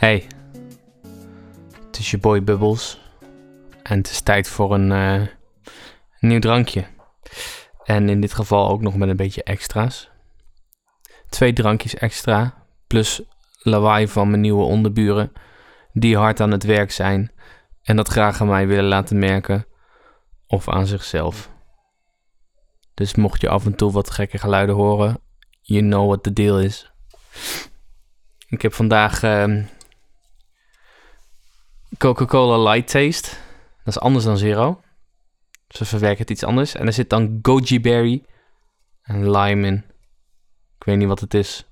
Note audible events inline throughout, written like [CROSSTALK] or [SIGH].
Hey, het is je boy Bubbles. En het is tijd voor een eh, nieuw drankje. En in dit geval ook nog met een beetje extra's. Twee drankjes extra, plus lawaai van mijn nieuwe onderburen, die hard aan het werk zijn en dat graag aan mij willen laten merken, of aan zichzelf. Dus mocht je af en toe wat gekke geluiden horen, you know what the deal is. Ik heb vandaag ehm, Coca-Cola Light Taste. Dat is anders dan Zero. Ze verwerken het iets anders. En er zit dan goji berry en lime in. Ik weet niet wat het is.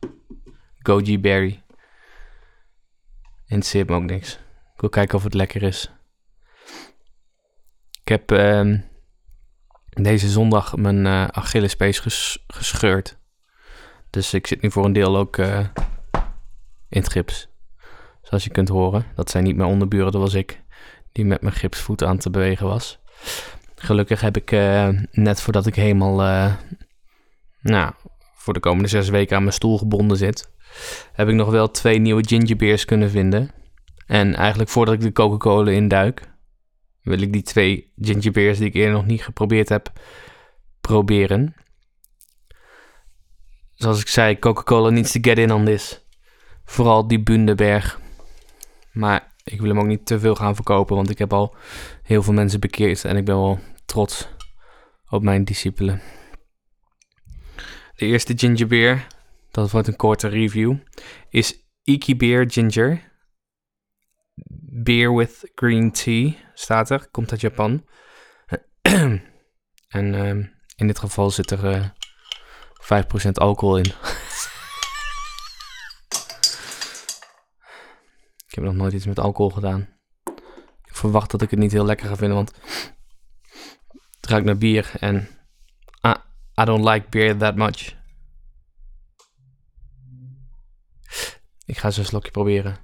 Goji berry. Interesseert me ook niks. Ik wil kijken of het lekker is. Ik heb ehm, deze zondag mijn eh Achillespees ges- gescheurd. Dus ik zit nu voor een deel ook eh, in het gips. Zoals je kunt horen. Dat zijn niet mijn onderburen, dat was ik. Die met mijn gipsvoet aan te bewegen was. Gelukkig heb ik eh, net voordat ik helemaal... eh, nou, voor de komende zes weken aan mijn stoel gebonden zit... heb ik nog wel twee nieuwe gingerbeers kunnen vinden. En eigenlijk voordat ik de Coca-Cola induik... wil ik die twee gingerbeers die ik eerder nog niet geprobeerd heb... proberen. Zoals ik zei, Coca-Cola needs to get in on this. Vooral die Bundeberg. Maar ik wil hem ook niet te veel gaan verkopen, want ik heb al heel veel mensen bekeerd en ik ben wel trots op mijn discipelen. De eerste gingerbeer, dat wordt een korte review, is Iki Beer Ginger. Beer with green tea staat er, komt uit Japan. [CLEARS THROAT] en ehm, in dit geval zit er eh 5% alcohol in. [LAUGHS] heb nog nooit iets met alcohol gedaan. Ik verwacht dat ik het niet heel lekker ga vinden, want het ruikt naar bier en I, I don't like beer that much. Ik ga eens een slokje proberen.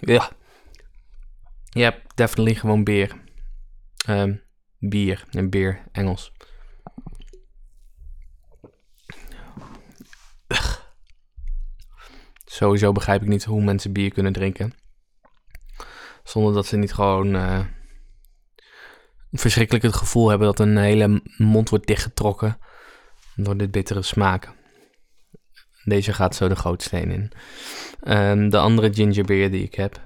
Ja. Yep, definitely gewoon beer. Ehm, bier en beer, Engels. Sowieso begrijp ik niet hoe mensen bier kunnen drinken. Zonder dat ze niet gewoon eh, verschrikkelijk het gevoel hebben dat een hele mond wordt dichtgetrokken door dit bittere smaak. Deze gaat zo de gootsteen in. Ehm, de andere gingerbeer die ik heb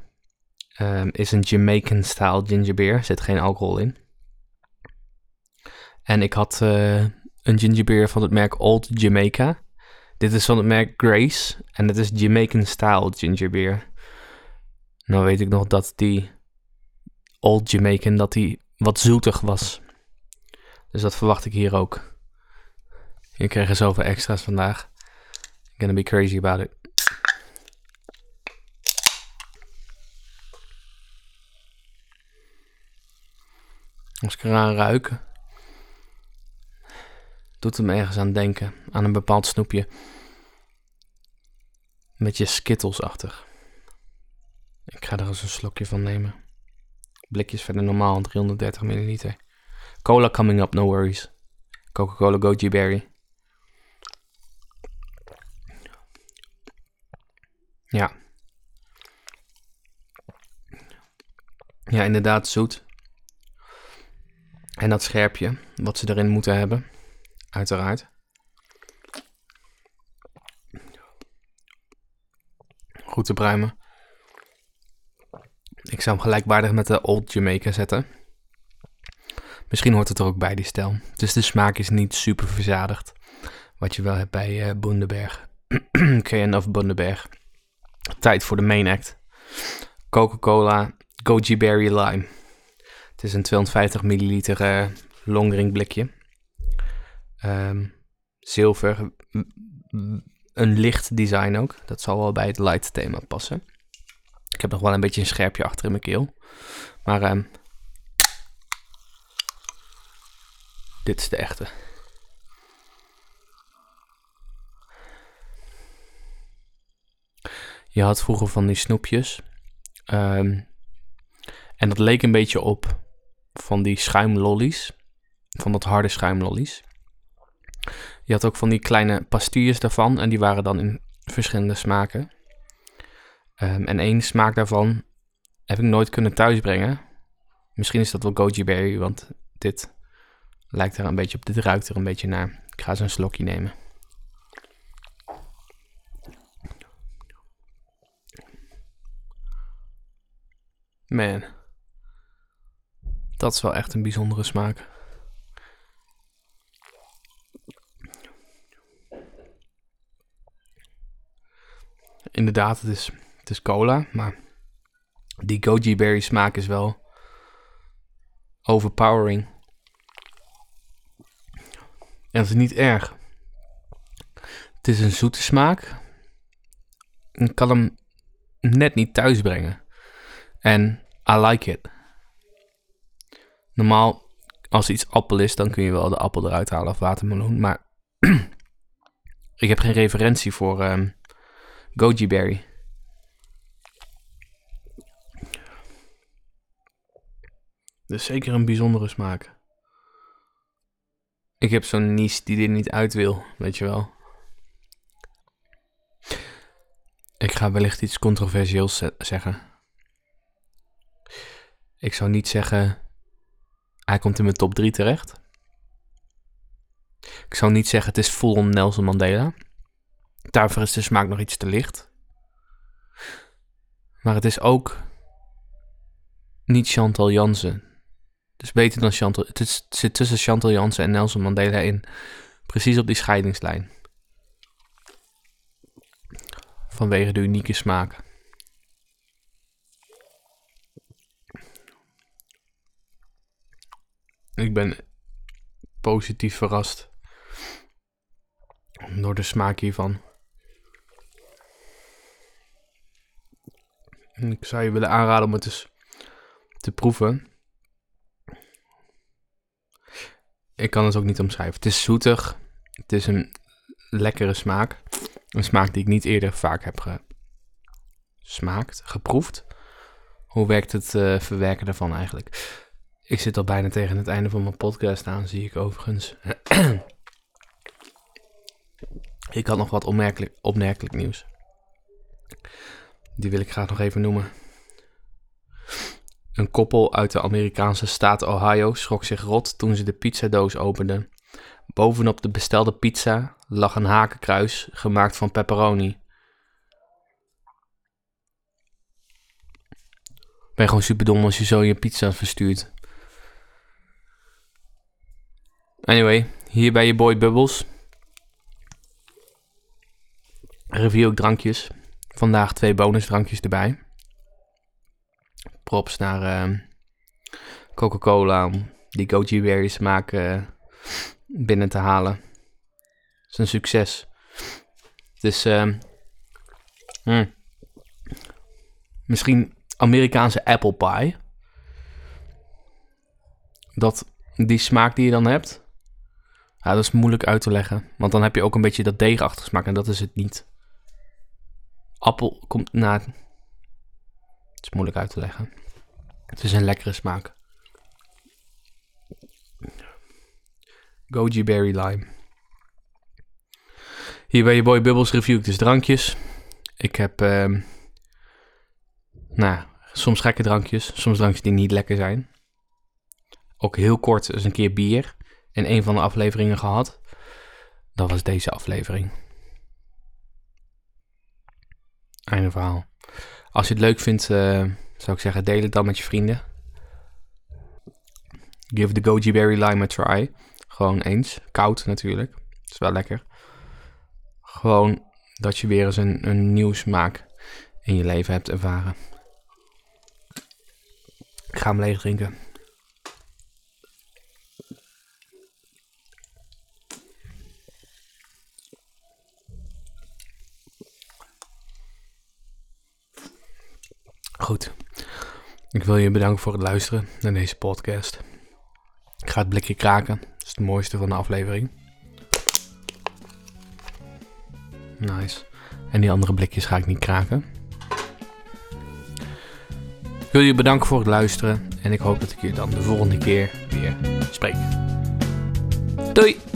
ehm, is een Jamaican style gingerbeer. Er zit geen alcohol in. En ik had eh, een gingerbeer van het merk Old Jamaica. Dit is van het merk Grace en het is Jamaican style gingerbeer. Nou weet ik nog dat die Old Jamaican dat die wat zoetig was. Dus dat verwacht ik hier ook. Je krijgt er zoveel extra's vandaag. I'm gonna be crazy about it. Als ik eraan ruik, doet het me ergens aan denken. Aan een bepaald snoepje. Met je skittles-achtig. Ik ga er eens een slokje van nemen. Blikjes verder normaal, 330 milliliter. Cola coming up, no worries. Coca-Cola Goji Berry. Ja. Ja, inderdaad zoet. En dat scherpje, wat ze erin moeten hebben. Uiteraard. Goed te pruimen. Ik zou hem gelijkwaardig met de Old Jamaica zetten. Misschien hoort het er ook bij, die stijl. Dus de smaak is niet super verzadigd. Wat je wel hebt bij eh Bundeberg. [CLEARS THROAT] KN of Bundeberg. Tijd voor de main act. Coca-Cola Goji Berry Lime. Het is een 250 milliliter eh longdrink blikje. Ehm, zilver. Een licht design ook. Dat zal wel bij het light thema passen. Ik heb nog wel een beetje een scherpje achter in mijn keel. Maar ehm, dit is de echte. Je had vroeger van die snoepjes. Ehm, en dat leek een beetje op van die schuimlollies. Van dat harde schuimlollies. Je had ook van die kleine pastilles daarvan. En die waren dan in verschillende smaken. Ehm, en één smaak daarvan heb ik nooit kunnen thuisbrengen. Misschien is dat wel goji berry, want dit lijkt er een beetje op. Dit ruikt er een beetje naar. Ik ga eens een slokje nemen. Man. Dat is wel echt een bijzondere smaak. Inderdaad, het is, het is cola, maar die goji berry smaak is wel overpowering. En het is niet erg. Het is een zoete smaak. Ik kan hem net niet thuis brengen. En I like it. Normaal, als iets appel is, dan kun je wel de appel eruit halen of watermeloen. Maar [CLEARS THROAT] ik heb geen referentie voor um, goji berry. Dus zeker een bijzondere smaak. Ik heb zo'n niche die dit niet uit wil, weet je wel. Ik ga wellicht iets controversieels zeggen. Ik zou niet zeggen, hij komt in mijn top 3 terecht. Ik zou niet zeggen, het is full on Nelson Mandela. Daarvoor is de smaak nog iets te licht. Maar het is ook niet Chantal Jansen. Dus beter dan Chantal. Het, is, zit tussen Chantal Jansen en Nelson Mandela in. Precies op die scheidingslijn. Vanwege de unieke smaak. Ik ben positief verrast door de smaak hiervan. Ik zou je willen aanraden om het eens te proeven. Ik kan het ook niet omschrijven. Het is zoetig. Het is een lekkere smaak. Een smaak die ik niet eerder vaak heb gesmaakt, geproefd. Hoe werkt het uh, verwerken daarvan eigenlijk? Ik zit al bijna tegen het einde van mijn podcast aan, zie ik overigens. [CLEARS THROAT] ik had nog wat opmerkelijk, opmerkelijk nieuws. Die wil ik graag nog even noemen. Een koppel uit de Amerikaanse staat Ohio schrok zich rot toen ze de pizzadoos openden. Bovenop de bestelde pizza lag een hakenkruis gemaakt van pepperoni. Ben je gewoon super dom als je zo je pizza verstuurt. Anyway, hier bij je boy Bubbles. Review ook drankjes. Vandaag twee bonusdrankjes erbij props naar uh, Coca-Cola om die goji berry smaak uh, binnen te halen. Het is een succes. Dus uh, misschien Amerikaanse apple pie. Dat die smaak die je dan hebt, ja, dat is moeilijk uit te leggen. Want dan heb je ook een beetje dat deegachtige smaak en dat is het niet. Appel komt na is moeilijk uit te leggen. Het is een lekkere smaak. Goji Berry Lime. Hier bij je Boy Bubbles review ik dus drankjes. Ik heb, uh, nou, soms gekke drankjes, soms drankjes die niet lekker zijn. Ook heel kort eens een keer bier in een van de afleveringen gehad. Dat was deze aflevering. Einde verhaal. Als je het leuk vindt, uh, zou ik zeggen, deel het dan met je vrienden. Give the goji berry lime a try. Gewoon eens. Koud natuurlijk. Is wel lekker. Gewoon dat je weer eens een, een nieuw smaak in je leven hebt ervaren. Ik ga hem leeg drinken. Goed. Ik wil je bedanken voor het luisteren naar deze podcast. Ik ga het blikje kraken. Dat is het mooiste van de aflevering. Nice. En die andere blikjes ga ik niet kraken. Ik wil je bedanken voor het luisteren. En ik hoop dat ik je dan de volgende keer weer spreek. Doei!